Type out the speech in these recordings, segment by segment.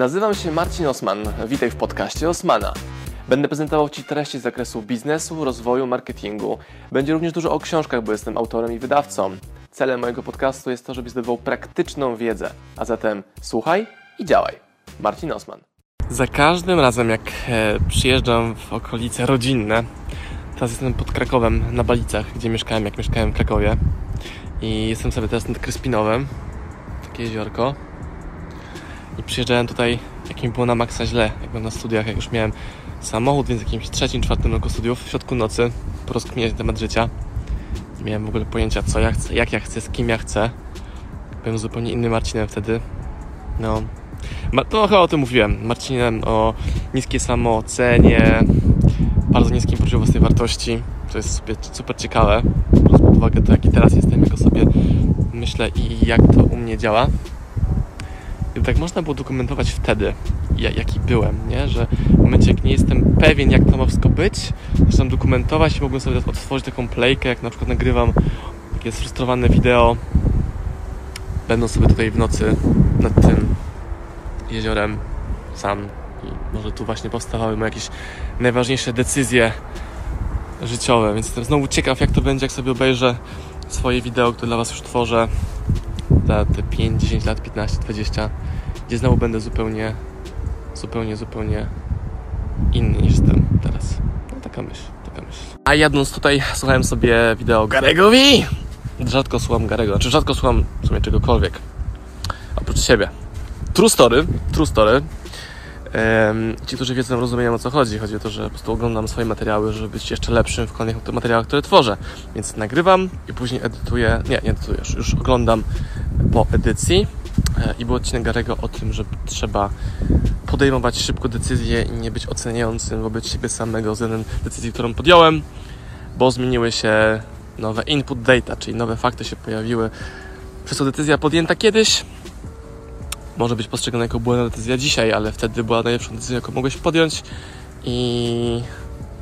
Nazywam się Marcin Osman. Witaj w podcaście Osmana. Będę prezentował Ci treści z zakresu biznesu, rozwoju, marketingu. Będzie również dużo o książkach, bo jestem autorem i wydawcą. Celem mojego podcastu jest to, żebyś zdobywał praktyczną wiedzę. A zatem słuchaj i działaj. Marcin Osman. Za każdym razem, jak e, przyjeżdżam w okolice rodzinne, teraz jestem pod Krakowem, na Balicach, gdzie mieszkałem, jak mieszkałem w Krakowie. I jestem sobie teraz nad Kryspinowem, takie jeziorko. I przyjeżdżałem tutaj, jak mi było na maksa źle, jak byłem na studiach, jak już miałem samochód, więc w jakimś trzecim, czwartym roku studiów, w środku nocy, porozkminiać na temat życia. Nie miałem w ogóle pojęcia, co ja chcę, jak ja chcę, z kim ja chcę. Byłem zupełnie innym Marcinem wtedy. No, to chyba o tym mówiłem. Marcinem o niskiej samoocenie, bardzo niskim poziomie własnej wartości. To jest super, super ciekawe, biorąc pod uwagę to, jaki teraz jestem, jak o sobie myślę i jak to u mnie działa. Tak można było dokumentować wtedy, ja, jaki byłem, nie? Że w momencie, jak nie jestem pewien, jak to ma wszystko być, zaczynam dokumentować i mogłem sobie otworzyć taką playkę, jak na przykład nagrywam takie sfrustrowane wideo, będąc sobie tutaj w nocy nad tym jeziorem sam i może tu właśnie powstawały moje jakieś najważniejsze decyzje życiowe, więc jestem znowu ciekaw, jak to będzie, jak sobie obejrzę swoje wideo, które dla Was już tworzę za te 5, 10 lat, 15, 20, gdzie znowu będę zupełnie, zupełnie, zupełnie inny niż jestem teraz. No, taka myśl, taka myśl. A jadąc tutaj, słuchałem sobie wideo Garego. Rzadko słucham Garego, czy rzadko słucham w sumie czegokolwiek, oprócz siebie. True story, true story. Em, Ci, którzy wiedzą, rozumieją o co chodzi. Chodzi o to, że po prostu oglądam swoje materiały, żeby być jeszcze lepszym w kolejnych materiałach, które tworzę. Więc nagrywam i później edytuję. Nie, nie edytuję, już, już oglądam po edycji. E, I był odcinek Garego o tym, że trzeba podejmować szybko decyzje i nie być oceniającym wobec siebie samego względem decyzji, którą podjąłem, bo zmieniły się nowe input data, czyli nowe fakty się pojawiły. Przez to decyzja podjęta kiedyś może być postrzegana jako błędna decyzja dzisiaj, ale wtedy była najlepszą decyzją, jaką mogłeś podjąć i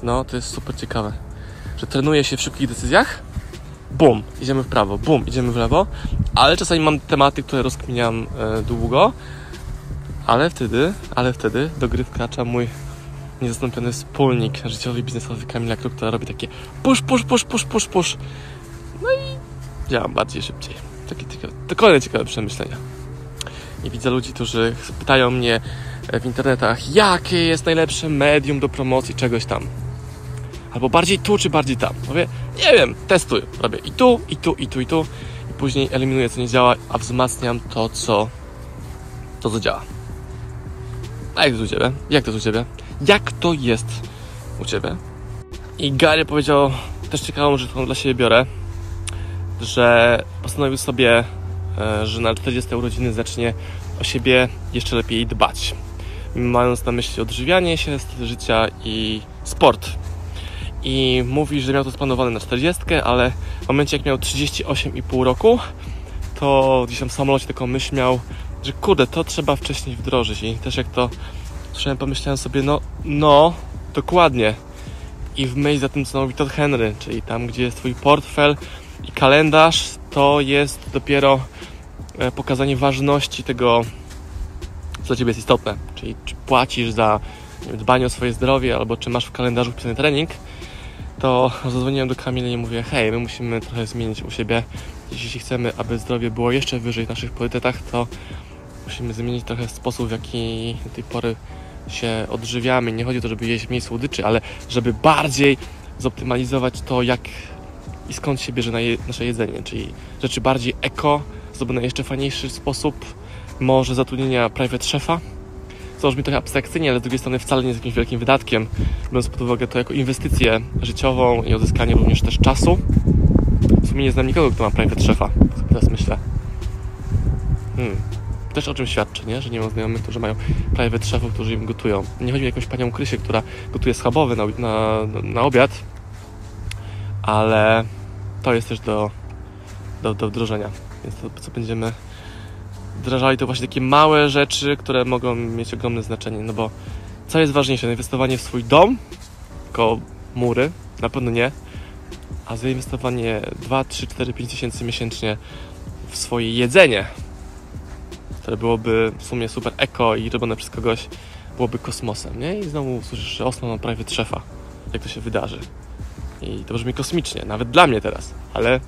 no, to jest super ciekawe, że trenuje się w szybkich decyzjach, bum, idziemy w prawo, bum, idziemy w lewo, ale czasami mam tematy, które rozkminiam e, długo, ale wtedy, ale wtedy do gry wkracza mój niezastąpiony wspólnik życiowy biznesowy Kamila Kruk, która robi takie push, push, push, push, push, push. No i działam bardziej szybciej. Takie ciekawe, to kolejne ciekawe przemyślenia. I widzę ludzi, którzy pytają mnie w internetach, jakie jest najlepsze medium do promocji czegoś tam. Albo bardziej tu, czy bardziej tam. Mówię, nie wiem, testuję. Robię i tu, i tu, i tu, i tu. Później eliminuję, co nie działa, a wzmacniam to, co, to, co działa. A jak to u Ciebie? Jak to jest u Ciebie? Jak to jest u Ciebie? I Gary powiedział też ciekawą rzecz, którą dla siebie biorę, że postanowił sobie, e, że na 40 urodziny zacznie o siebie jeszcze lepiej dbać. Mając na myśli odżywianie się, styl życia i sport. I mówi, że miał to splanowane na 40, ale w momencie jak miał 38,5 roku, to gdzieś tam w samolocie taką myśl miał, że kurde, to trzeba wcześniej wdrożyć. I też jak to słyszałem, pomyślałem sobie, no, no, dokładnie. I w myśl za tym, co mówi Todd Henry, czyli tam, gdzie jest Twój portfel i kalendarz, to jest dopiero e, pokazanie ważności tego, co dla Ciebie jest istotne. Czyli czy płacisz za dbanie o swoje zdrowie, albo czy masz w kalendarzu wpisany trening, to zadzwoniłem do Kamili i mówię, hej, my musimy trochę zmienić u siebie. Jeśli chcemy, aby zdrowie było jeszcze wyżej w naszych priorytetach, to musimy zmienić trochę sposób, w jaki do tej pory się odżywiamy. Nie chodzi o to, żeby jeść mniej słodyczy, ale żeby bardziej zoptymalizować to, jak i skąd się bierze na nasze jedzenie, czyli rzeczy bardziej eko, zrobione w jeszcze fajniejszy sposób, może zatrudnienia private szefa, co brzmi trochę abstrakcyjnie, ale z drugiej strony wcale nie jest jakimś wielkim wydatkiem, biorąc pod uwagę to jako inwestycję życiową i uzyskanie również też czasu. W sumie nie znam nikogo, kto ma private szefa, teraz myślę. Hmm. Też o czym świadczy, nie? Że nie mam znajomych, którzy mają private szefów, którzy im gotują. Nie chodzi mi o jakąś panią Krysię, która gotuje schabowy na, na, na obiad, ale to jest też do, do, do wdrożenia. Więc to, co będziemy wdrażali, to właśnie takie małe rzeczy, które mogą mieć ogromne znaczenie. No bo co jest ważniejsze? Inwestowanie w swój dom, tylko mury, na pewno nie, a zainwestowanie 2, 3, 4, 5 tysięcy miesięcznie w swoje jedzenie, które byłoby w sumie super eko i robione przez kogoś, byłoby kosmosem, nie? I znowu słyszysz, że Osman ma prawie trzefa, jak to się wydarzy. I to brzmi kosmicznie, nawet dla mnie teraz, ale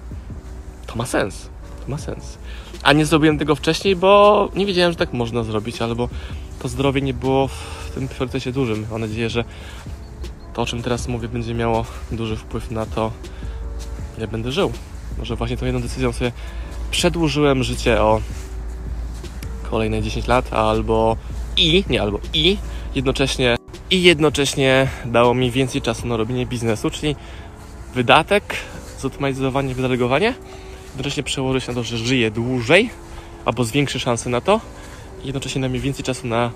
to ma sens. Ma sens. A nie zrobiłem tego wcześniej, bo nie wiedziałem, że tak można zrobić, albo to zdrowie nie było w tym priorytecie dużym. Mam nadzieję, że to, o czym teraz mówię, będzie miało duży wpływ na to, jak będę żył. Może właśnie tą jedną decyzją sobie przedłużyłem życie o kolejne 10 lat, albo i, nie albo i, jednocześnie i jednocześnie dało mi więcej czasu na robienie biznesu, czyli wydatek, zoptymalizowanie, wydelegowanie, jednocześnie przełoży się na to, że żyję dłużej, albo zwiększy szanse na to, i jednocześnie da mi więcej czasu na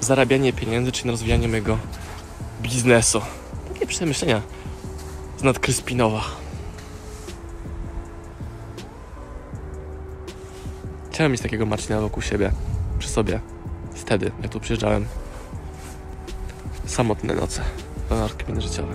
zarabianie pieniędzy, czyli na rozwijanie mojego biznesu. Takie przemyślenia z nadkryspinowa. Chciałem mieć takiego Marcina wokół siebie, przy sobie. Wtedy, jak tu przyjeżdżałem. Samotne noce, na kminy życiowe.